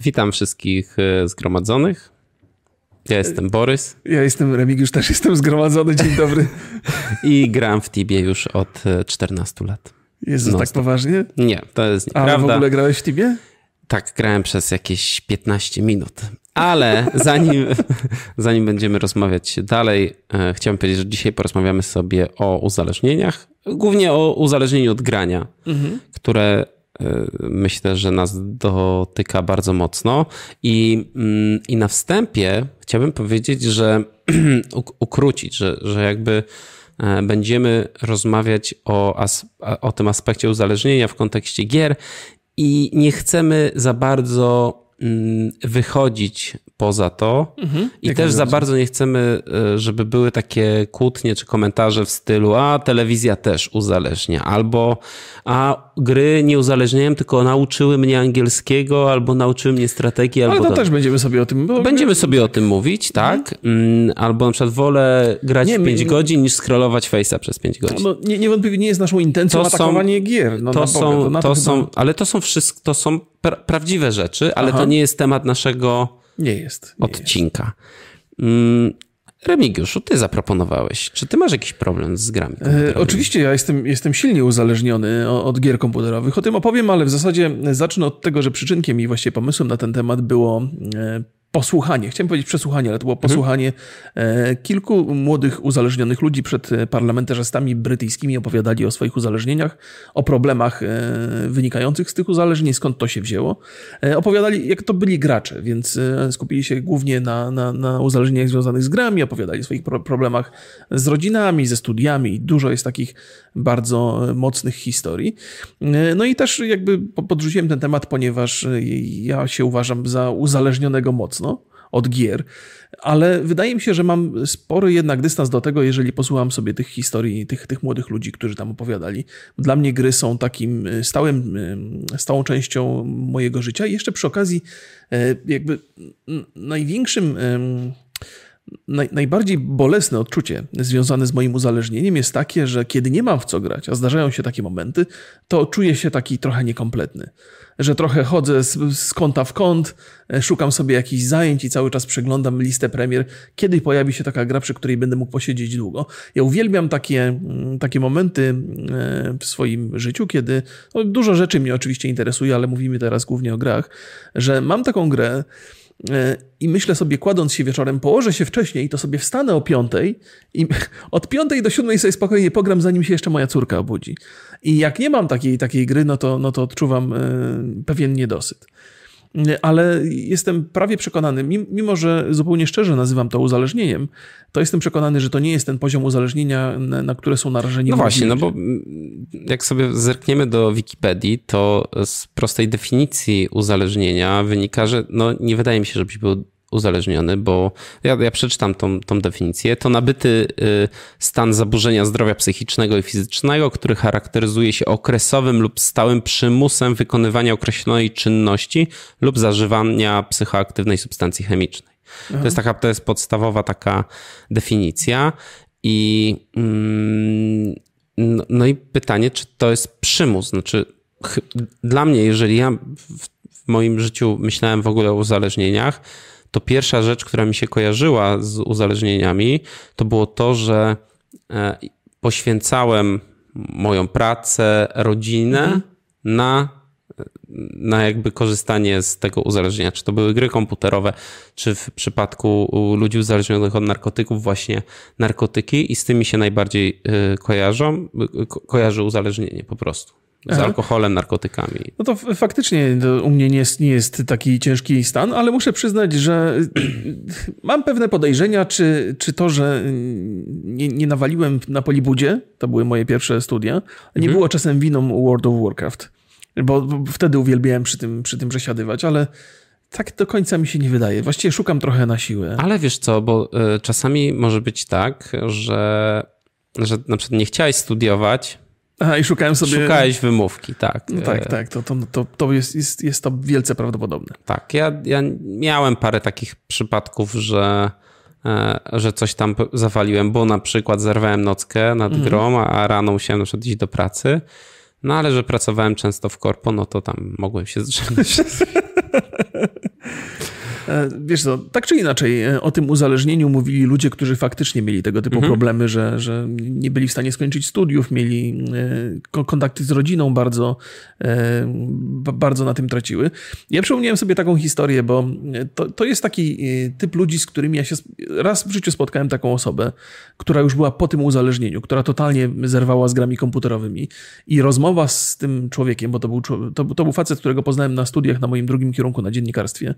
Witam wszystkich e, zgromadzonych. Ja jestem Borys. Ja jestem Remigiusz, też jestem zgromadzony. Dzień dobry. I gram w Tibie już od 14 e, lat. Jezus, no, tak poważnie? Nie, to jest nieprawda. Ale w ogóle grałeś w Tibie? Tak, grałem przez jakieś 15 minut. Ale zanim, zanim będziemy rozmawiać dalej, e, chciałem powiedzieć, że dzisiaj porozmawiamy sobie o uzależnieniach. Głównie o uzależnieniu od grania, mhm. które myślę, że nas dotyka bardzo mocno. I, mm, i na wstępie chciałbym powiedzieć, że ukrócić, że, że jakby e, będziemy rozmawiać o, o tym aspekcie uzależnienia w kontekście gier i nie chcemy za bardzo mm, wychodzić poza to mhm, i też za bardzo nie chcemy, e, żeby były takie kłótnie czy komentarze w stylu a telewizja też uzależnia albo a gry nie uzależniają, tylko nauczyły mnie angielskiego albo nauczyły mnie strategii. Ale albo to też będziemy sobie o tym... Bo... Będziemy sobie o tym mówić, tak. Mhm. Albo na przykład wolę grać nie, 5 my... godzin niż scrollować Face'a przez 5 godzin. No, nie, niewątpliwie nie jest naszą intencją to atakowanie są, gier. No, to są, Boga, to, to są, ale to są wszystko, to są pra prawdziwe rzeczy, ale Aha. to nie jest temat naszego nie jest. Nie odcinka. Jest. Mm, Remigiuszu, ty zaproponowałeś. Czy ty masz jakiś problem z grami? E, oczywiście, ja jestem, jestem silnie uzależniony od, gier komputerowych. O tym opowiem, ale w zasadzie zacznę od tego, że przyczynkiem i właściwie pomysłem na ten temat było e, posłuchanie, chciałem powiedzieć przesłuchanie, ale to było mhm. posłuchanie mhm. kilku młodych uzależnionych ludzi przed parlamentarzystami brytyjskimi opowiadali o swoich uzależnieniach, o problemach e, wynikających z tych uzależnień, skąd to się wzięło. E, opowiadali, jak to byli gracze, więc skupili się głównie na, na, na uzależnieniach związanych z grami, opowiadali o swoich problemach z rodzinami, ze studiami. Dużo jest takich bardzo mocnych historii. No i też jakby podrzuciłem ten temat, ponieważ ja się uważam za uzależnionego mocno mocno od gier, ale wydaje mi się, że mam spory jednak dystans do tego, jeżeli posłucham sobie tych historii, tych, tych młodych ludzi, którzy tam opowiadali. Dla mnie gry są takim e, stałym, e, stałą częścią mojego życia i jeszcze przy okazji e, jakby największym Naj, najbardziej bolesne odczucie związane z moim uzależnieniem jest takie, że kiedy nie mam w co grać, a zdarzają się takie momenty, to czuję się taki trochę niekompletny że trochę chodzę z, z kąta w kąt, e, szukam sobie jakichś zajęć i cały czas przeglądam listę premier, kiedy pojawi się taka gra, przy której będę mógł posiedzieć długo. Ja uwielbiam takie, mm, takie momenty e, w swoim życiu, kiedy no, dużo rzeczy mnie oczywiście interesuje, ale mówimy teraz głównie o grach, że mam taką grę, I myślę sobie, kładąc się wieczorem, położę się wcześniej, to sobie wstanę o piątej i od piątej do siódmej sobie spokojnie pogram, zanim się jeszcze moja córka obudzi. I jak nie mam takiej, takiej gry, no to, no to odczuwam e, pewien niedosyt ale jestem prawie przekonany, mimo że zupełnie szczerze nazywam to uzależnieniem, to jestem przekonany, że to nie jest ten poziom uzależnienia, na, które są narażeni. No właśnie, no bo jak sobie zerkniemy do Wikipedii, to z prostej definicji uzależnienia wynika, że no nie wydaje mi się, żebyś był uzależniony, bo ja, ja przeczytam tą, tą definicję. To nabyty y, stan zaburzenia zdrowia psychicznego i fizycznego, który charakteryzuje się okresowym lub stałym przymusem wykonywania określonej czynności lub zażywania psychoaktywnej substancji chemicznej. To jest taka, to jest podstawowa taka definicja. I mm, no, no, i pytanie, czy to jest przymus? Znaczy, dla mnie, jeżeli ja w, w moim życiu myślałem w ogóle o uzależnieniach, to pierwsza rzecz, która mi się kojarzyła z uzależnieniami, to było to, że e, poświęcałem moją pracę, rodzinę mhm. na, na jakby korzystanie z tego uzależnienia. Czy to były gry komputerowe, czy w przypadku ludzi uzależnionych od narkotyków, właśnie narkotyki, i z tymi się najbardziej e, kojarzą, kojarzy uzależnienie po prostu z Aha. alkoholem, narkotykami. No to faktycznie to u mnie nie jest, nie jest taki ciężki stan, ale muszę przyznać, że mam pewne podejrzenia, czy, czy to, że nie, nie nawaliłem na Polibudzie, to były moje pierwsze studia, nie mhm. było czasem winą World of Warcraft. Bo, bo wtedy uwielbiałem przy tym, przy tym przesiadywać, ale tak do końca mi się nie wydaje. Właściwie szukam trochę na siłę. Ale wiesz co, bo y, czasami może być tak, że, że na przykład nie chciałeś studiować, Aha, i szukałem sobie... Szukałeś wymówki, tak. No tak, tak, to, to, to, to jest, jest, jest to wielce prawdopodobne. Tak, ja, ja miałem parę takich przypadków, że, e, że coś tam zawaliłem, bo na przykład zerwałem nockę nad mhm. grą, a rano musiałem na przykład iść do pracy, no ale że pracowałem często w korpo, no to tam mogłem się zrzeknąć. E, wiesz co, tak czy inaczej, e, o tym uzależnieniu mówili ludzie, którzy faktycznie mieli tego typu mhm. problemy, że, że nie byli w stanie skończyć studiów, mieli e, kontakty z rodziną bardzo, bardzo na tym traciły. Ja przypomniałem sobie taką historię, bo to, to jest taki typ ludzi, z którymi ja się raz w życiu spotkałem taką osobę, która już była po tym uzależnieniu, która totalnie zerwała z grami komputerowymi i rozmowa z tym człowiekiem, bo to był, to, to był facet, którego poznałem na studiach na moim drugim kierunku na dziennikarstwie,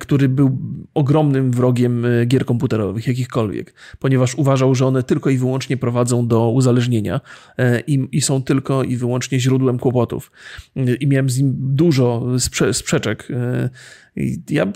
który był ogromnym wrogiem e, gier komputerowych, jakichkolwiek, ponieważ uważał, że one tylko i wyłącznie prowadzą do uzależnienia e, i, i są tylko i wyłącznie źródłem kłopotów. E, I miałem z nim dużo sprze sprzeczek i ja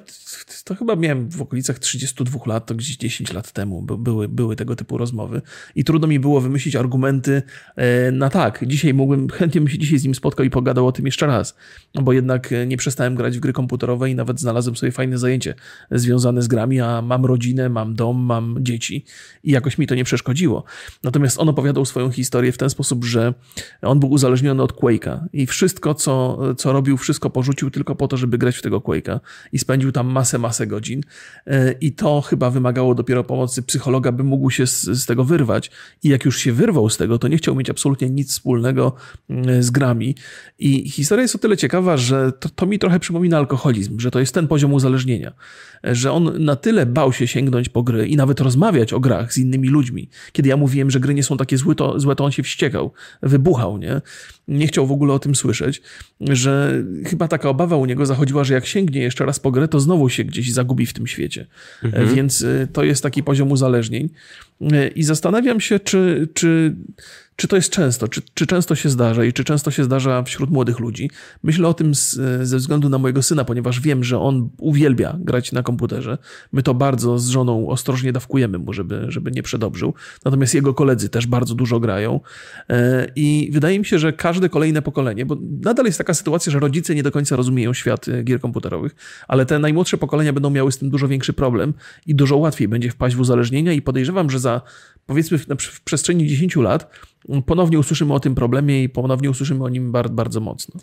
to chyba miałem w okolicach 32 lat, to gdzieś 10 lat temu były, były tego typu rozmowy. I trudno mi było wymyślić argumenty e, na tak. Dzisiaj mógłbym, chętnie bym się dzisiaj z nim spotkał i pogadał o tym jeszcze raz. No bo jednak e, nie przestałem grać w gry komputerowe i nawet znalazłem sobie fajne zajęcie związane z grami, a mam rodzinę, mam dom, mam dzieci i jakoś mi to nie przeszkodziło. Natomiast on opowiadał swoją historię w ten sposób, że on był uzależniony od Quake'a i wszystko, co, co robił, wszystko porzucił tylko po to, żeby grać w tego Quake'a i spędził tam masę, masę godzin. E, I to chyba wymagało dopiero pomocy psychologa, by mógł się z, z tego wyrwać. I jak już się wyrwał z tego, to nie chciał mieć absolutnie nic wspólnego mm, z grami. I historia jest o tyle ciekawa, że to, to mi trochę przypomina alkoholizm, że to jest ten poziom uzależnienia, że on na tyle bał się sięgnąć po gry i nawet rozmawiać o grach z innymi ludźmi. Kiedy ja mówiłem, że gry nie są takie złe, to, złe, to on się wściekał, wybuchał, nie? Nie chciał w ogóle o tym słyszeć, że chyba taka obawa u niego zachodziła, że jak sięgnie jeszcze raz po grę, to znowu się gdzieś zagubi w tym świecie. Mhm. Więc y, to jest taki poziom uzależnień. Y, I zastanawiam się, czy, czy czy to jest często? Czy, czy często się zdarza i czy często się zdarza wśród młodych ludzi? Myślę o tym z, ze względu na mojego syna, ponieważ wiem, że on uwielbia grać na komputerze. My to bardzo z żoną ostrożnie dawkujemy mu, żeby, żeby nie przedobrzył. Natomiast jego koledzy też bardzo dużo grają. E, I wydaje mi się, że każde kolejne pokolenie, bo nadal jest taka sytuacja, że rodzice nie do końca rozumieją świat e, gier komputerowych, ale te najmłodsze pokolenia będą miały z tym dużo większy problem i dużo łatwiej będzie wpaść w uzależnienia i podejrzewam, że za powiedzmy w, w przestrzeni 10 lat ponownie usłyszymy o tym problemie i ponownie usłyszymy o nim bardzo, bardzo mocno.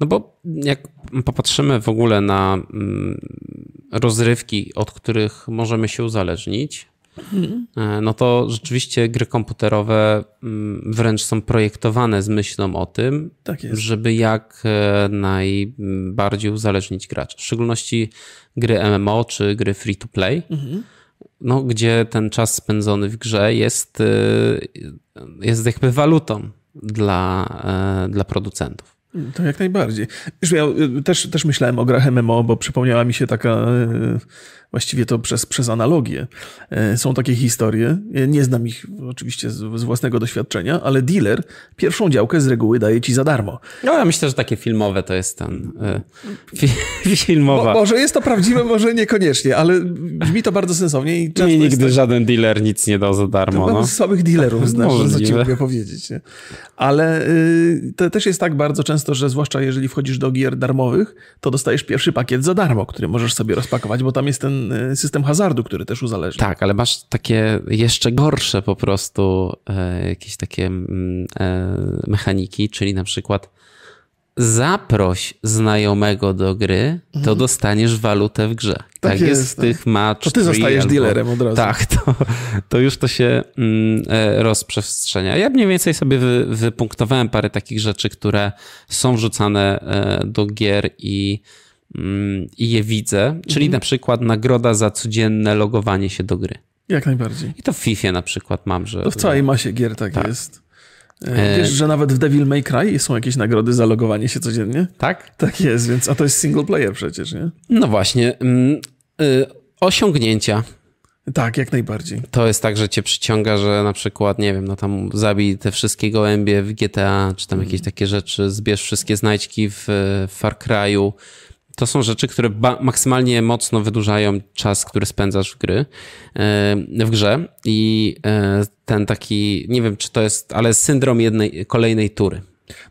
No bo jak popatrzymy w ogóle na mm, rozrywki, od których możemy się uzależnić, mhm. no to rzeczywiście gry komputerowe mm, wręcz są projektowane z myślą o tym, tak żeby jak e, najbardziej uzależnić gracza. W szczególności gry MMO czy gry free to play. Mhm no, gdzie ten czas spędzony w grze jest, y, jest jakby walutą dla, e, dla producentów. To jak najbardziej. Wiesz, ja y, też, też myślałem o grach MMO, bo przypomniała mi się taka y, właściwie to przez, przez analogię. E, są takie historie, nie znam ich oczywiście z, z, własnego doświadczenia, ale dealer pierwszą działkę z reguły daje ci za darmo. No ja myślę, że takie filmowe to jest ten e, fi, filmowa. Mo, może jest to prawdziwe, może niekoniecznie, ale brzmi to bardzo sensownie. I Mi nigdy tak... żaden dealer nic nie dał za darmo. No. słabych dealerów znasz, co ci mogę powiedzieć. Nie? Ale y, to też jest tak bardzo często, że zwłaszcza jeżeli wchodzisz do gier darmowych, to dostajesz pierwszy pakiet za darmo, który możesz sobie rozpakować, bo tam jest ten E, system hazardu, który też uzależnia. Tak, ale masz takie jeszcze gorsze po prostu e, jakieś takie mm, e, mechaniki, czyli na przykład zaproś znajomego do gry, to mhm. dostaniesz walutę w grze. Tak, tak jest, w tak. tych match. To ty zostajesz albo... dealerem od razu. Tak, to, to już to się mm, e, rozprzestrzenia. Ja mniej więcej sobie wy, wypunktowałem parę takich rzeczy, które są wrzucane do gier i i je widzę, czyli mhm. na przykład nagroda za codzienne logowanie się do gry. Jak najbardziej. I to w FIFA na przykład mam, że... To w całej masie gier tak, tak. jest. E, wiesz, że nawet w Devil May Cry są jakieś nagrody za logowanie się codziennie? Tak? Tak jest, więc a to jest single player przecież, nie? No właśnie. Mm, y, osiągnięcia. Tak, jak najbardziej. To jest tak, że cię przyciąga, że na przykład, nie wiem, no tam zabij te wszystkie gołębie w GTA, czy tam jakieś mm. takie rzeczy, zbierz wszystkie znajdźki w Far Cry'u, to są rzeczy, które maksymalnie mocno wydłużają czas, który spędzasz w gry, e, w grze i e, ten taki, nie wiem czy to jest, ale syndrom jednej, kolejnej tury.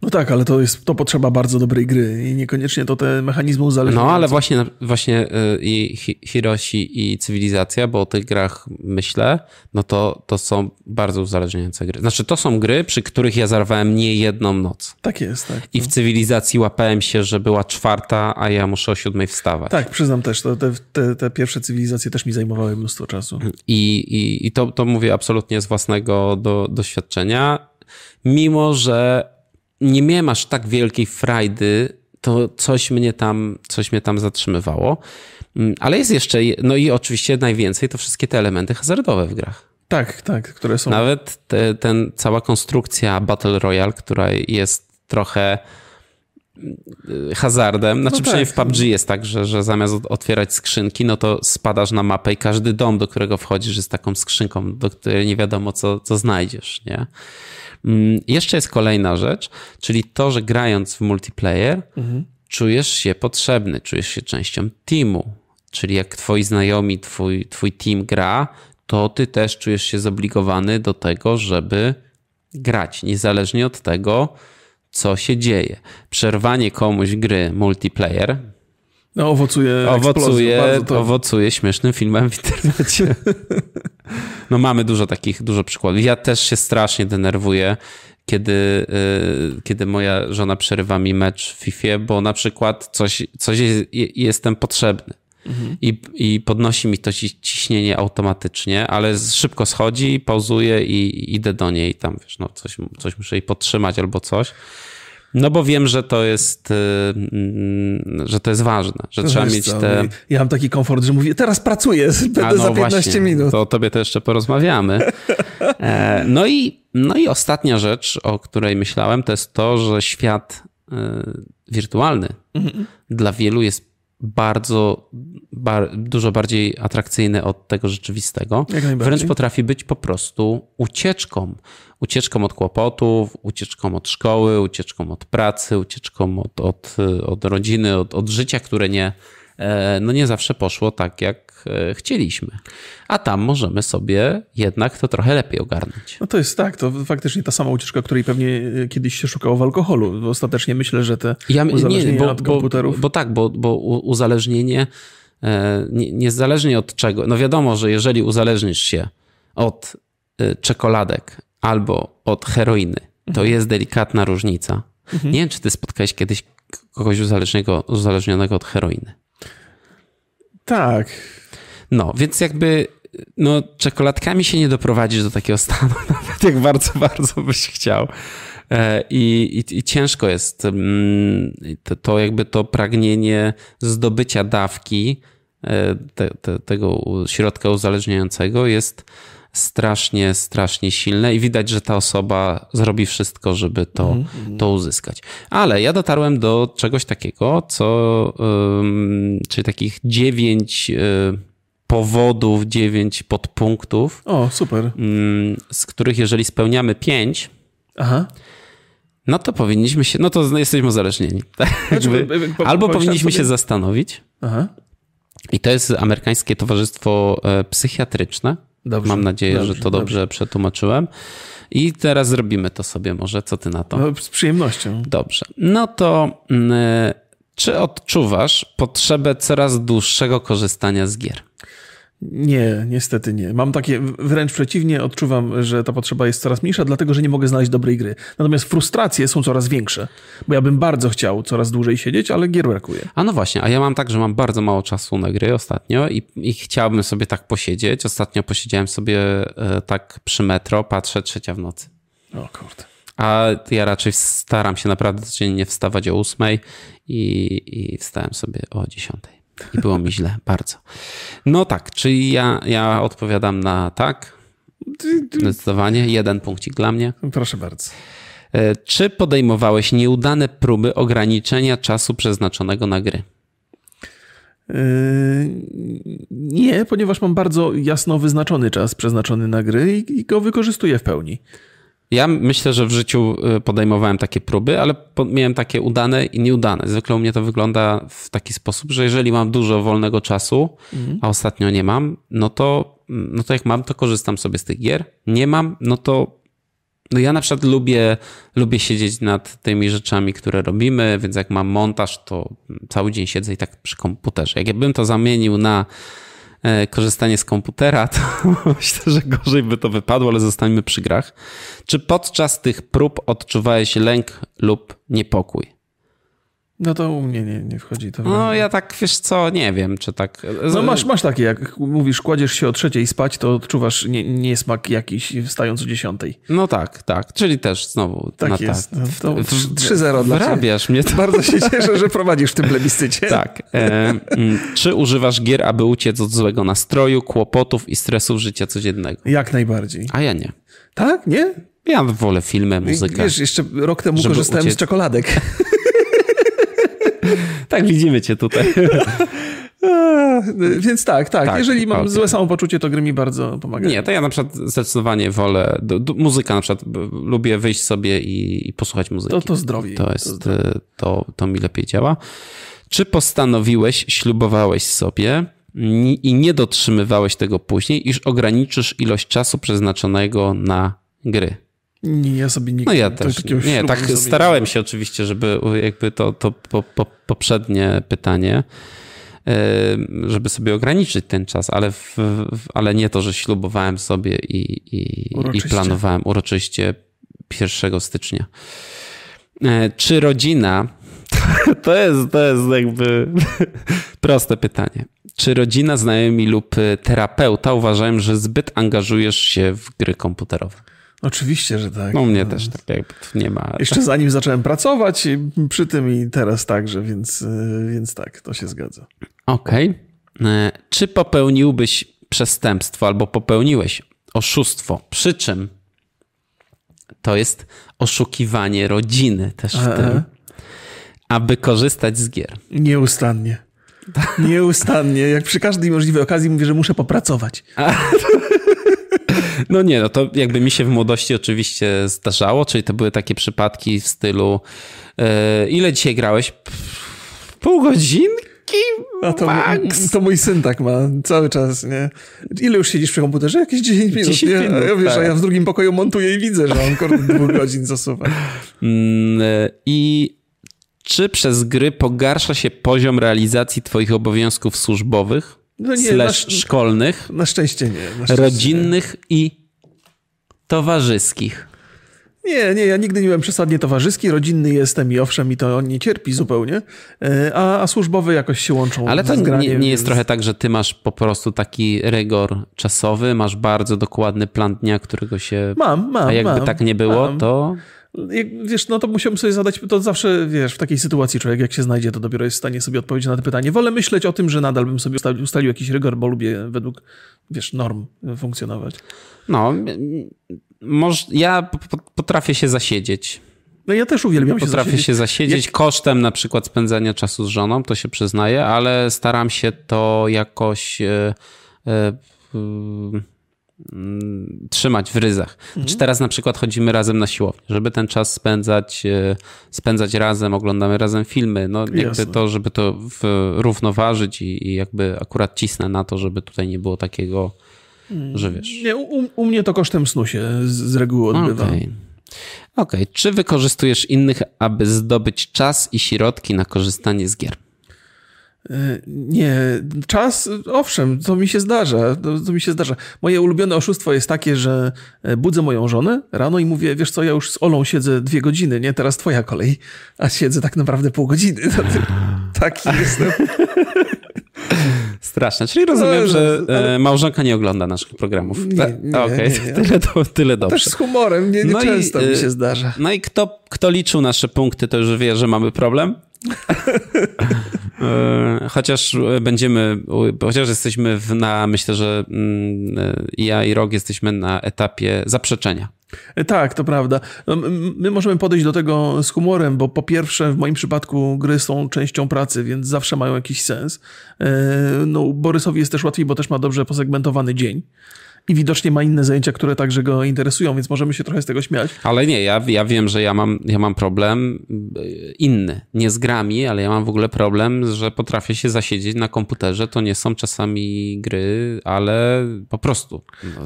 No tak, ale to jest, to potrzeba bardzo dobrej gry i niekoniecznie to te mechanizmy uzależnienia. No ale właśnie, właśnie y, i Hiroshi i Cywilizacja, bo o tych grach myślę, no to, to są bardzo uzależniające gry. Znaczy to są gry, przy których ja zarwałem nie jedną noc. Tak jest, tak. I w Cywilizacji łapałem się, że była czwarta, a ja muszę o siódmej wstawać. Tak, przyznam też, to te, te, te pierwsze cywilizacje też mi zajmowały mnóstwo czasu. I, i, i to, to mówię absolutnie z własnego do, doświadczenia, mimo że nie miałem aż tak wielkiej frajdy, to coś mnie tam, coś mnie tam zatrzymywało. Mm, ale jest jeszcze, no i oczywiście najwięcej to wszystkie te elementy hazardowe w grach. Tak, tak, które są. Nawet te, ten cała konstrukcja Battle Royale, która jest trochę hazardem. Znaczy, no przynajmniej tak. w PUBG jest tak, że, że zamiast otwierać skrzynki, no to spadasz na mapę i każdy dom, do którego wchodzisz, jest taką skrzynką, do której nie wiadomo, co, co znajdziesz, nie? Mm, jeszcze jest kolejna rzecz, czyli to, że grając w multiplayer, mhm. czujesz się potrzebny, czujesz się częścią teamu. Czyli jak twoi znajomi, twój, twój team gra, to ty też czujesz się zobligowany do tego, żeby grać, niezależnie od tego, co się dzieje. Przerwanie komuś gry multiplayer. No, owocuje, owocuje, owocuje śmiesznym filmem w internecie. No mamy dużo takich, dużo przykładów. Ja też się strasznie denerwuję, kiedy, y, kiedy moja żona przerywa mi mecz w FIFA, bo na przykład coś, coś jest, jestem potrzebny. Mhm. I, I podnosi mi to ciśnienie automatycznie, ale szybko schodzi, pauzuje i idę do niej. Tam wiesz, no coś, coś muszę jej podtrzymać albo coś. No bo wiem, że to jest, y, mm, że to jest ważne, że no trzeba mieć co, te... Ja mam taki komfort, że mówię, teraz pracuję, będę no za 15 właśnie, minut. To o tobie to jeszcze porozmawiamy. E, no i, no i ostatnia rzecz, o której myślałem, to jest to, że świat y, wirtualny mhm. dla wielu jest bardzo, bar, dużo bardziej atrakcyjny od tego rzeczywistego. Wręcz potrafi być po prostu ucieczką. Ucieczką od kłopotów, ucieczką od szkoły, ucieczką od pracy, ucieczką od, od, od rodziny, od, od życia, które nie, e, no nie zawsze poszło tak, jak e, chcieliśmy. A tam możemy sobie jednak to trochę lepiej ogarnąć. No to jest tak, to faktycznie ta sama ucieczka, której pewnie e, kiedyś się szukało w alkoholu. Ostatecznie myślę, że te ja, uzależnienia nie, bo, od komputerów... Bo, bo tak, bo, bo uzależnienie niezależnie od czego, no wiadomo, że jeżeli uzależnisz się od czekoladek albo od heroiny, to mhm. jest delikatna różnica. Mhm. Nie wiem, czy ty spotkałeś kiedyś kogoś uzależnionego, uzależnionego od heroiny. Tak. No, więc jakby no, czekoladkami się nie doprowadzisz do takiego stanu, nawet jak bardzo, bardzo byś chciał. E, I, i, i ciężko jest mm, to, to, jakby to pragnienie zdobycia dawki e, te, te, tego środka uzależniającego jest strasznie, strasznie silne i widać, że ta osoba zrobi wszystko, żeby to, mm -hmm. to uzyskać. Ale ja dotarłem do czegoś takiego, co, czyli takich dziewięć y, powodów, dziewięć podpunktów. O, super. Z których jeżeli spełniamy pięć, Aha. no to powinniśmy się, no to jesteśmy uzależnieni. Znaczy, albo powinniśmy sobie... się zastanowić. Aha. I to jest amerykańskie towarzystwo e, psychiatryczne. Dobrze, Mam nadzieję, dobrze, że to dobrze, dobrze, przetłumaczyłem. I teraz zrobimy to sobie może. Co ty na to? No, z przyjemnością. Dobrze. No to y, czy odczuwasz potrzebę coraz dłuższego korzystania z gier? Nie, niestety nie. Mam takie, wręcz przeciwnie, odczuwam, że ta potrzeba jest coraz mniejsza, dlatego że nie mogę znaleźć dobrej gry. Natomiast frustracje są coraz większe, bo ja bym bardzo chciał coraz dłużej siedzieć, ale gier brakuje. A no właśnie, a ja mam tak, że mam bardzo mało czasu na gry ostatnio i, i chciałbym sobie tak posiedzieć. Ostatnio posiedziałem sobie e, tak przy metro, patrzę trzecia w nocy. O kurde. A ja raczej staram się naprawdę codziennie wstawać o ósmej i, i wstałem sobie o dziesiątej. I było mi źle, bardzo. No tak, czyli ja, ja odpowiadam na tak. Zdecydowanie. Jeden punkcik dla mnie. Proszę bardzo. E, czy podejmowałeś nieudane próby ograniczenia czasu przeznaczonego na gry? Yy, nie, ponieważ mam bardzo jasno wyznaczony czas przeznaczony na gry i go wykorzystuję w pełni. Ja myślę, że w życiu y, podejmowałem takie próby, ale miałem takie udane i nieudane. Zwykle u mnie to wygląda w taki sposób, że jeżeli mam dużo wolnego czasu, mhm. a ostatnio nie mam, no to, no to jak mam, to korzystam sobie z tych gier. Nie mam, no to No ja na przykład lubię, lubię siedzieć nad tymi rzeczami, które robimy, więc jak mam montaż, to cały dzień siedzę i tak przy komputerze. Jak ja bym to zamienił na korzystanie z komputera, to myślę, że gorzej by to wypadło, ale zostańmy przy grach. Czy podczas tych prób odczuwałeś lęk lub niepokój? No to u mnie nie, nie wchodzi to. No ja tak, wiesz co, nie wiem, czy tak... No masz, masz takie, jak mówisz, kładziesz się o trzeciej spać, to odczuwasz nie, niesmak jakiś wstając o dziesiątej. No tak, tak, czyli też znowu... Tak no jest, tak. no to 3-0 dla Wrabiasz mnie. To... Bardzo się cieszę, że prowadzisz w tym plebiscycie. Tak. E, czy używasz gier, aby uciec od złego nastroju, kłopotów i stresów życia codziennego? Jak najbardziej. A ja nie. Tak? Nie? Ja wolę filmy, muzykę. Wiesz, jeszcze rok temu korzystałem uciec... z czekoladek. Tak, widzimy cię tutaj. Więc tak, tak, tak. Jeżeli mam okay. złe samopoczucie, to gry mi bardzo pomagają. Nie, to ja na przykład zdecydowanie wolę. Do, do, muzyka na przykład, lubię wyjść sobie i, i posłuchać muzyki. To, to zdrowie. To jest, to, to, to mi lepiej działa. Czy postanowiłeś, ślubowałeś sobie i nie dotrzymywałeś tego później, iż ograniczysz ilość czasu przeznaczonego na gry? Nie, ja sobie nie. No ja też. Nie, tak starałem się oczywiście, żeby jakby to, to po, po, poprzednie pytanie, żeby sobie ograniczyć ten czas, ale, w, ale nie to, że ślubowałem sobie i, i, i planowałem uroczyście 1 stycznia. E, czy rodzina, to jest, to jest jakby proste pytanie. Czy rodzina, znajomi lub terapeuta uważają, że zbyt angażujesz się w gry komputerowe? Oczywiście, że tak. No mnie też tak jakby nie ma. Jeszcze zanim zacząłem pracować przy tym i teraz także, więc, y, więc tak, to się zgadza. Okej. Okay. Czy popełniłbyś przestępstwo albo popełniłeś oszustwo? Przy czym to jest oszukiwanie rodziny też w tym, aby korzystać z gier. Nieustannie. Nieustannie. Jak przy każdej możliwej okazji mówię, że muszę popracować. No nie, no to jakby mi się w młodości oczywiście zdarzało, czyli to były takie przypadki w stylu yy, ile dzisiaj grałeś? Pół godzinki? A to, to mój syn tak ma cały czas, nie? Ile już siedzisz przy komputerze? Jakieś 10 minut, 10 minut, nie? A ja, wiesz, tak. a ja w drugim pokoju montuję i widzę, że on kurde dwóch godzin zasuwa. Mm, I czy przez gry pogarsza się poziom realizacji twoich obowiązków służbowych? No nie, slash na, szkolnych, na szczęście nie. Na szczęście rodzinnych nie. i towarzyskich. Nie, nie, ja nigdy nie byłem przesadnie towarzyski, rodzinny jestem i owszem, mi to nie cierpi zupełnie, e, a, a służbowe jakoś się łączą. Ale to nie, nie jest trochę tak, że ty masz po prostu taki rygor czasowy, masz bardzo dokładny plan dnia, którego się... Mam, mam, A jakby mam, tak nie było, mam. to... Wiesz, no to musiałbym sobie zadać, to zawsze, wiesz, w takiej sytuacji człowiek jak się znajdzie, to dopiero jest w stanie sobie odpowiedzieć na to pytanie. Wolę myśleć o tym, że nadal bym sobie ustalił, ustalił jakiś rygor, bo lubię według, wiesz, norm funkcjonować. No, może, ja potrafię się zasiedzieć. No ja też uwielbiam się Potrafię zasiedzieć. się zasiedzieć Jak... kosztem na przykład spędzania czasu z żoną, to się przyznaję, ale staram się to jakoś... Yy, yy, trzymać w ryzach. Mhm. Czy teraz na przykład chodzimy razem na siłownię, żeby ten czas spędzać, e, spędzać razem, oglądamy razem filmy, no jakby Jasne. to, żeby to równoważyć i, i, jakby akurat cisnę na to, żeby tutaj nie było takiego, mm. że wiesz. Nie, u, u mnie to kosztem snu się z, reguły odbywa. Okej. Okay. okay. Czy wykorzystujesz innych, aby zdobyć czas i środki na korzystanie z gier? Nie, czas, owszem, to mi się zdarza, to, to, mi się zdarza. Moje ulubione oszustwo jest takie, że e, budzę moją żonę rano i mówię, wiesz co, ja już z Olą siedzę dwie godziny, nie, teraz twoja kolej, a siedzę tak naprawdę pół godziny. Taki jestem. Straszne. Czyli rozumiem, no, że ale... małżonka nie ogląda naszych programów. Nie, nie, Okej, okay. tyle, do, tyle dobrze. Też z humorem, nie, nie no często i, mi się zdarza. No i kto, kto liczył nasze punkty, to już wie, że mamy problem. E, chociaż będziemy, chociaż jesteśmy w, na, myślę, że mm, e, ja i Rok jesteśmy na etapie zaprzeczenia. E, tak, to prawda. No, my możemy podejść do tego z humorem, bo po pierwsze, w moim przypadku gry są częścią pracy, więc zawsze mają jakiś sens. No, Borysowi jest też łatwiej, bo też ma dobrze posegmentowany dzień. I widocznie ma inne zajęcia, które także go interesują, więc możemy się trochę z tego śmiać. Ale nie, ja, ja wiem, że ja mam, ja mam problem y, inny. Nie z grami, ale ja mam w ogóle problem, że potrafię się zasiedzieć na komputerze. To nie są czasami gry, ale po prostu,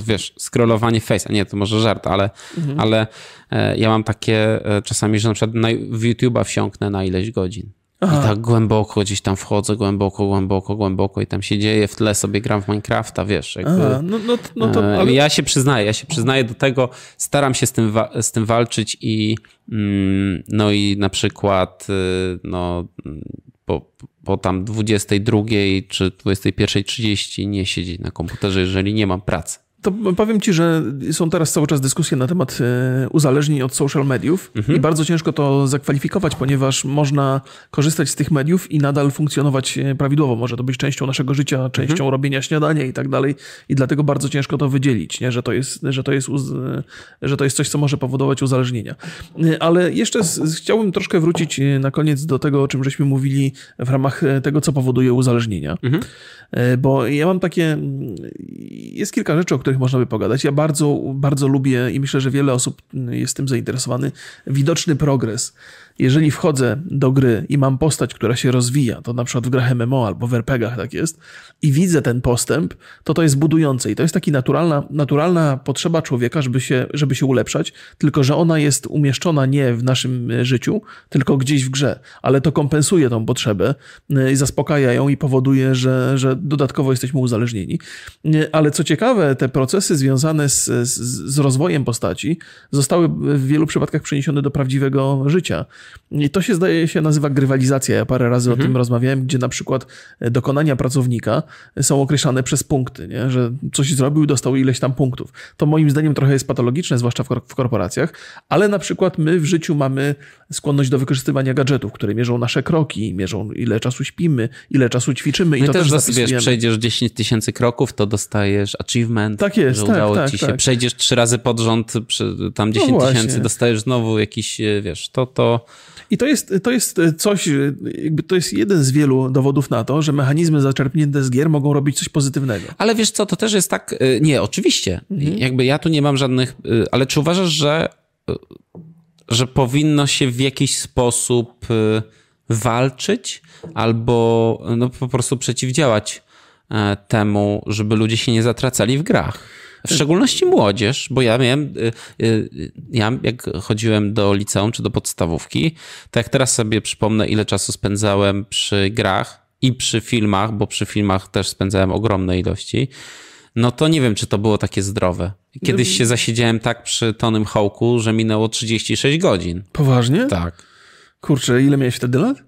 wiesz, scrollowanie face, a nie, to może żart, ale, mhm. ale e, ja mam takie e, czasami, że na przykład na, w YouTube'a wsiąknę na ileś godzin. Aha. I tak głęboko gdzieś tam wchodzę, głęboko, głęboko, głęboko i tam się dzieje, w tle sobie gram w Minecrafta, wiesz. Jakby, Aha, no, no, no to, e, ale... Ja się przyznaję, ja się przyznaję do tego, staram się z tym, z tym walczyć i mm, no i na przykład y, no po, po tam 22 czy 21.30 nie siedzieć na komputerze, jeżeli nie mam pracy. To powiem ci, że są teraz cały czas dyskusje na temat e, uzależnień od social mediów mhm. i bardzo ciężko to zakwalifikować, ponieważ można korzystać z tych mediów i nadal funkcjonować e, prawidłowo. Może to być częścią naszego życia, częścią mhm. robienia śniadania i tak dalej. I dlatego bardzo ciężko to wydzielić, nie? Że, to jest, że, to jest, że to jest coś, co może powodować uzależnienia. E, ale jeszcze z, chciałbym troszkę wrócić na koniec do tego, o czym żeśmy mówili w ramach tego, co powoduje uzależnienia. Mhm. Bo ja mam takie. Jest kilka rzeczy, o których których można by pogadać. Ja bardzo, bardzo lubię i myślę, że wiele osób jest tym zainteresowany. Widoczny progres jeżeli wchodzę do gry i mam postać, która się rozwija, to na przykład w grach MMO albo w RPGach tak jest, i widzę ten postęp, to to jest budujące i to jest taka naturalna, naturalna potrzeba człowieka, żeby się, żeby się ulepszać, tylko że ona jest umieszczona nie w naszym życiu, tylko gdzieś w grze, ale to kompensuje tą potrzebę y, i zaspokaja ją i powoduje, że, że dodatkowo jesteśmy uzależnieni. Y, ale co ciekawe, te procesy związane z, z, z rozwojem postaci zostały w wielu przypadkach przeniesione do prawdziwego życia. I to się zdaje się nazywa grywalizacja. Ja parę razy mhm. o tym rozmawiałem, gdzie na przykład e, dokonania pracownika są określane przez punkty, nie? że coś zrobił i dostał ileś tam punktów. To moim zdaniem trochę jest patologiczne, zwłaszcza w, w korporacjach, ale na przykład my w życiu mamy skłonność do wykorzystywania gadżetów, które mierzą nasze kroki, mierzą ile czasu śpimy, ile czasu ćwiczymy i no to też, też wiesz, przejdziesz 10 tysięcy kroków, to dostajesz achievement, tak jest, że tak, udało tak, ci się. Tak. Przejdziesz trzy razy pod rząd, tam 10 no tysięcy, dostajesz znowu jakiś, e, wiesz, to, to i to jest, to jest coś, jakby to jest jeden z wielu dowodów na to, że mechanizmy zaczerpnięte z gier mogą robić coś pozytywnego. Ale wiesz co, to też jest tak, y, nie, oczywiście, mhm. jakby ja tu nie mam żadnych, y, ale czy uważasz, że, y, że powinno się w jakiś sposób walczyć albo no, po prostu przeciwdziałać e, temu, żeby ludzie się nie zatracali w grach? W szczególności młodzież, bo ja miałem, y, y, ja jak chodziłem do liceum czy do podstawówki, to jak teraz sobie przypomnę, ile czasu spędzałem przy grach i przy filmach, bo przy filmach też spędzałem ogromne ilości, no to nie wiem, czy to było takie zdrowe. Kiedyś się zasiedziałem tak przy Tonym Hołku, że minęło 36 godzin. Poważnie? Tak. Kurczę, ile miałeś wtedy lat?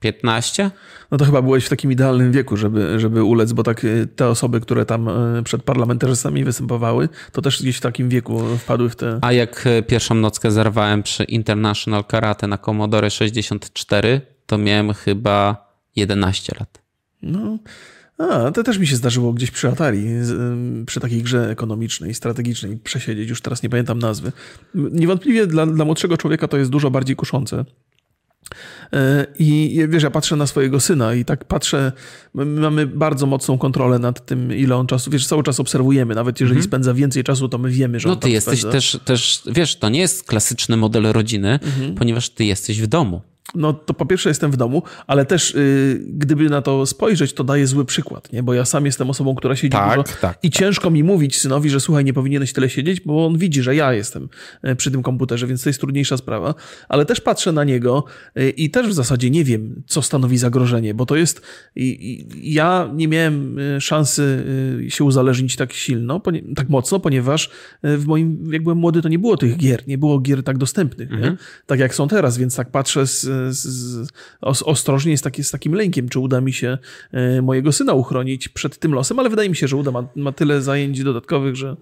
15? No to chyba byłeś w takim idealnym wieku, żeby, żeby ulec, bo tak y, te osoby, które tam y, przed parlamentarzystami występowały, to też gdzieś w takim wieku wpadły w te... A jak y, pierwszą nockę zerwałem przy International Karate na Commodore 64, to miałem chyba 11 lat. No... A, to też mi się zdarzyło gdzieś przy Atari, przy takiej grze ekonomicznej, strategicznej, przesiedzieć, już teraz nie pamiętam nazwy. Niewątpliwie dla, dla młodszego człowieka to jest dużo bardziej kuszące. E, I wiesz, ja patrzę na swojego syna i tak patrzę, mamy bardzo mocną kontrolę nad tym, ile on czasu, wiesz, cały czas obserwujemy, nawet jeżeli mhm. spędza więcej czasu, to my wiemy, że no, on ty jesteś spędza. też, też, wiesz, to nie jest klasyczny model rodziny, mhm. ponieważ ty jesteś w domu. No to po pierwsze jestem w domu, ale też yy, gdyby na to spojrzeć, to daje zły przykład, nie? Bo ja sam jestem osobą, która siedzi tak, dużo tak, i tak. ciężko mi mówić synowi, że słuchaj, nie powinieneś tyle siedzieć, bo on widzi, że ja jestem y, przy tym komputerze, więc to jest trudniejsza sprawa. Ale też patrzę na niego yy, i też w zasadzie nie wiem, co stanowi zagrożenie, bo to jest... Yy, ja nie miałem y, szansy y, się uzależnić tak silno, tak mocno, ponieważ w moim, jak byłem młody, to nie było tych gier, nie było gier tak dostępnych, mhm. tak jak są teraz, więc tak patrzę z z, z, ostrożnie, z, taki, z takim lękiem, czy uda mi się e, mojego syna uchronić przed tym losem, ale wydaje mi się, że uda. Ma, ma tyle zajęć dodatkowych, że.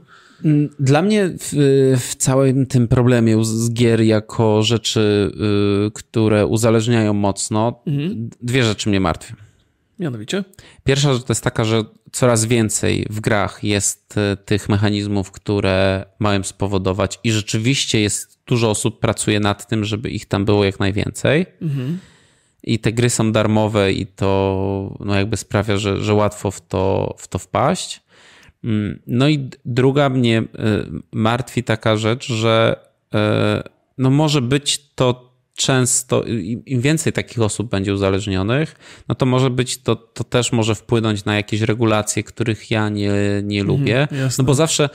Mm, dla mnie w, w, całym tym problemie z gier jako rzeczy, y, które uzależniają mocno, mhm. dwie rzeczy mnie martwią. Mianowicie? Pierwsza rzecz to jest taka, że coraz więcej w grach jest y, tych mechanizmów, które mają spowodować i rzeczywiście jest dużo osób pracuje nad tym, żeby ich tam było jak najwięcej. Mhm. I te gry są darmowe i to no jakby sprawia, że, że łatwo w to, w to wpaść. Mm, no i druga mnie martwi taka rzecz, że no może być to często, im więcej takich osób będzie uzależnionych, no to może być, to, to też może wpłynąć na jakieś regulacje, których ja nie, nie mhm, lubię. no bo zawsze,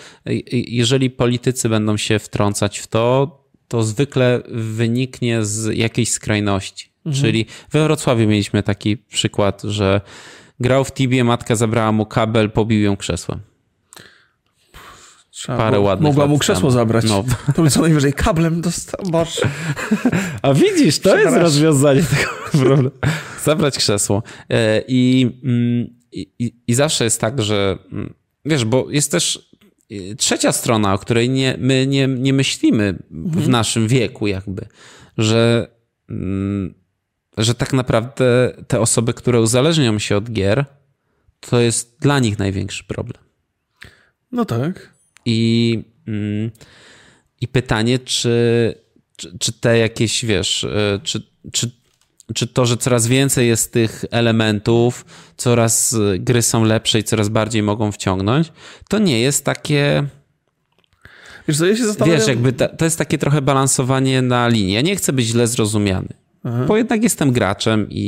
jeżeli politycy będą się wtrącać w to, to zwykle wyniknie z jakiejś skrajności. Mhm. Czyli we Wrocławiu mieliśmy taki przykład, że grał w Tibie, matka zabrała mu kabel, pobił ją krzesłem. Trzeba Parę ładnych Mogła mu krzesło tam. zabrać. No. To by co najwyżej kablem dostał. A widzisz, to jest rozwiązanie tego problemu. Zabrać krzesło. E, I, mm, i, I zawsze jest tak, że mm, wiesz, bo jest też e, trzecia strona, o której nie, my nie, nie myślimy w mhm. naszym wieku jakby, że, mm, że tak naprawdę te osoby, które uzależnią się od gier, to jest dla nich największy problem. No tak. I, mm, i pytanie, czy, czy, czy te jakieś, wiesz, e, czy, czy, czy to, że coraz więcej jest tych elementów, coraz gry są lepsze i coraz bardziej mogą wciągnąć, to nie jest takie. Wiesz, co, ja się zastanawiam... Wiesz, jakby to, to jest takie trochę balansowanie na linii. Ja nie chcę być źle zrozumiany. Aha. Bo jednak jestem graczem i,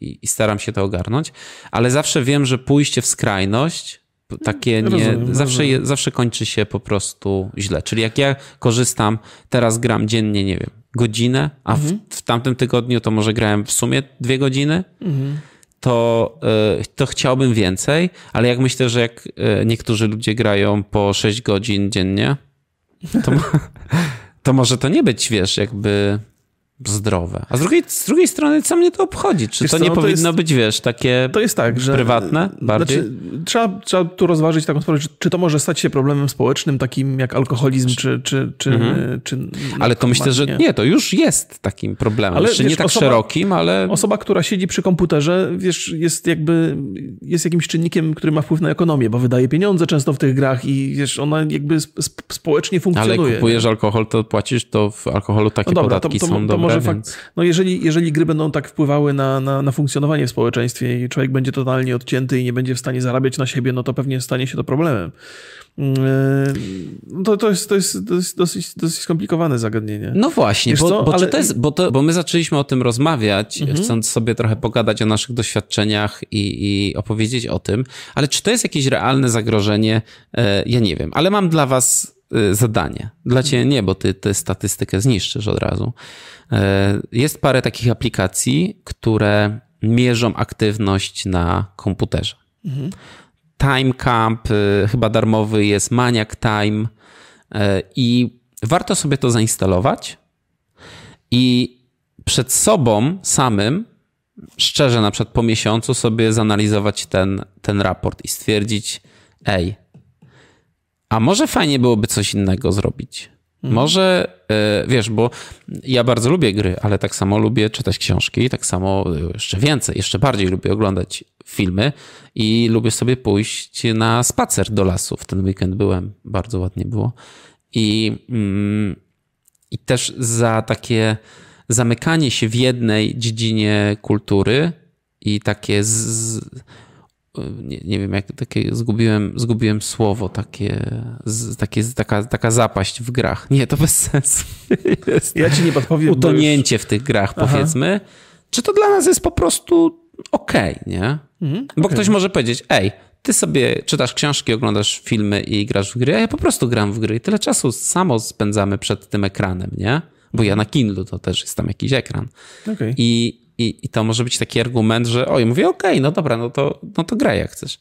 i, i, staram się to ogarnąć, ale zawsze wiem, że pójście w skrajność takie nie, rozumiem, zawsze, rozumiem. zawsze kończy się po prostu źle. Czyli jak ja korzystam, teraz gram dziennie, nie wiem, godzinę, a mhm. w, w, tamtym tygodniu to może grałem w sumie dwie godziny, mhm. to, y, to chciałbym więcej, ale jak myślę, że jak y, niektórzy ludzie grają po 6 godzin dziennie, to, to może to nie być, wiesz, jakby zdrowe. A z drugiej, z drugiej strony, co mnie to obchodzi? Czy wiesz to nie powinno jest, być, wiesz, takie to jest tak, że, prywatne bardziej? Znaczy, trzeba, trzeba tu rozważyć taką sprawę, czy, czy, to może stać się problemem społecznym, takim jak alkoholizm, czy... czy, czy, mhm. czy ale to myślę, że nie, to już jest takim problemem. Ale Jeszcze wiesz, nie tak osoba, szerokim, ale... Osoba, która siedzi przy komputerze, wiesz, jest jakby, jest jakimś czynnikiem, który ma wpływ na ekonomię, bo wydaje pieniądze często w tych grach i wiesz, ona jakby społecznie funkcjonuje. Ale kupujesz nie? alkohol, to płacisz, to w alkoholu takie no dobra, podatki to, to, są to, może więc... fakt, no jeżeli, jeżeli gry będą tak wpływały na, na, na funkcjonowanie w społeczeństwie i człowiek będzie totalnie odcięty i nie będzie w stanie zarabiać na siebie, no to pewnie stanie się to problemem. Mm, e, to, to, jest, to, jest, to jest dosyć, dosyć skomplikowane zagadnienie. No właśnie, bo, bo, Ale... to jest, bo, to, bo my zaczęliśmy o tym rozmawiać, mhm. chcąc sobie trochę pogadać o naszych doświadczeniach i, i opowiedzieć o tym, ale czy to jest jakieś realne zagrożenie? E, ja nie wiem, ale mam dla was zadanie. Dla ciebie nie, bo ty tę statystykę zniszczysz od razu. E, jest parę takich aplikacji, które mierzą aktywność na komputerze. Mhm. Time Camp, e, chyba darmowy jest Maniac Time i warto sobie to zainstalować i przed sobą samym, szczerze na przykład po miesiącu sobie zanalizować ten, ten raport i stwierdzić, ej, a może fajnie byłoby coś innego zrobić. Mhm. Może, e, wiesz, bo ja bardzo lubię gry, ale tak samo lubię czytać książki, tak samo e, jeszcze więcej, jeszcze bardziej lubię oglądać filmy i lubię sobie pójść na spacer do lasu. W ten weekend byłem, bardzo ładnie było. I, mm, i też za takie zamykanie się w jednej dziedzinie kultury i takie z, nie, nie wiem, jak takie zgubiłem, zgubiłem słowo, takie, takie taka, taka zapaść w grach. Nie, to bez sensu. Ja ci nie podpowiem. Utonięcie już... w tych grach, Aha. powiedzmy. Czy to dla nas jest po prostu okej, okay, nie? Mhm, Bo okay. ktoś może powiedzieć, ej, ty sobie czytasz książki, oglądasz filmy i grasz w gry, a ja po prostu gram w gry i tyle czasu samo spędzamy przed tym ekranem, nie? Bo ja na Kindle to też jest tam jakiś ekran. Okay. I, i, I to może być taki argument, że oj, mówię, okej, okay, no dobra, no to, no to graj jak chcesz.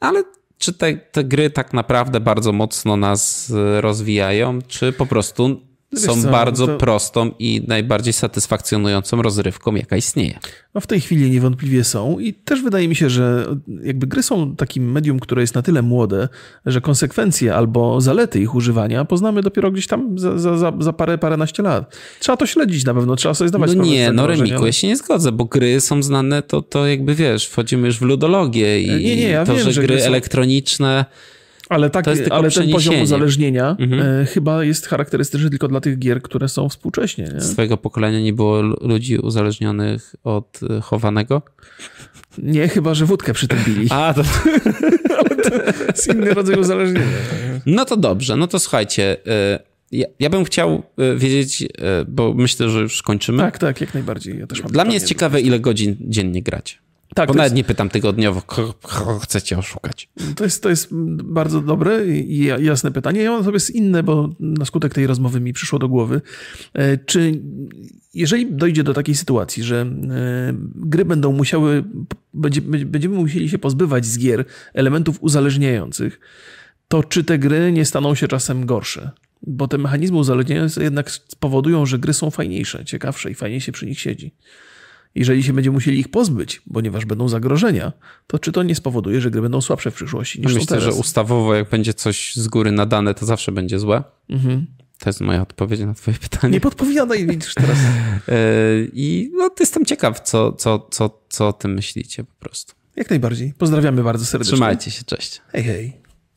Ale czy te, te gry tak naprawdę bardzo mocno nas rozwijają, czy po prostu są co, bardzo to... prostą i najbardziej satysfakcjonującą rozrywką, jaka istnieje. No w tej chwili niewątpliwie są i też wydaje mi się, że jakby gry są takim medium, które jest na tyle młode, że konsekwencje albo zalety ich używania poznamy dopiero gdzieś tam za, za, za parę, paręnaście lat. Trzeba to śledzić na pewno, trzeba sobie zdawać no Nie, no Remiku, ale... ja się nie zgodzę, bo gry są znane, to, to jakby wiesz, wchodzimy już w ludologię i nie, nie, ja to, wiem, że, że gry są... elektroniczne ale, tak, ale ten poziom uzależnienia mhm. E, chyba jest charakterystyczny tylko dla tych gier, które są współcześnie. Nie? Swojego pokolenia nie było ludzi uzależnionych od e, chowanego? Nie, chyba, że wódkę przy tym bili. A, to... to jest inny rodzaj uzależnienia. No to dobrze, no to słuchajcie. Y, ja, ja bym chciał wiedzieć, bo myślę, że już kończymy. Tak, tak, jak najbardziej. Ja też mam Dla mnie jest ciekawe, ile godzin dziennie grać. Tak, Bo nawet jest, nie pytam tygodniowo, kogo, chcecie oszukać. to, jest, to jest bardzo dobre i ja- jasne pytanie. Ja mam sobie inne, bo na skutek tej rozmowy mi przyszło do głowy. E, Czy jeżeli dojdzie do takiej sytuacji, że e, gry będą musiały, będzie, będziemy musieli się pozbywać z gier elementów uzależniających, to czy te gry nie staną się czasem gorsze? Bo te mechanizmy uzależniające jednak spowodują, że gry są fajniejsze, ciekawsze i fajniej się przy nich siedzi. Jeżeli się będziemy musieli ich pozbyć, ponieważ będą zagrożenia, to czy to nie spowoduje, że gry będą słabsze w przyszłości niż Myślę, teraz? że ustawowo, jak będzie coś z góry nadane, to zawsze będzie złe. Mhm. To jest moja odpowiedź na twoje pytanie. Nie podpowiadaj, widzisz teraz. E, I no, jestem ciekaw, co, co, co, co o tym myślicie po prostu. Jak najbardziej. Pozdrawiamy bardzo serdecznie. Trzymajcie się, cześć. Hej, hej.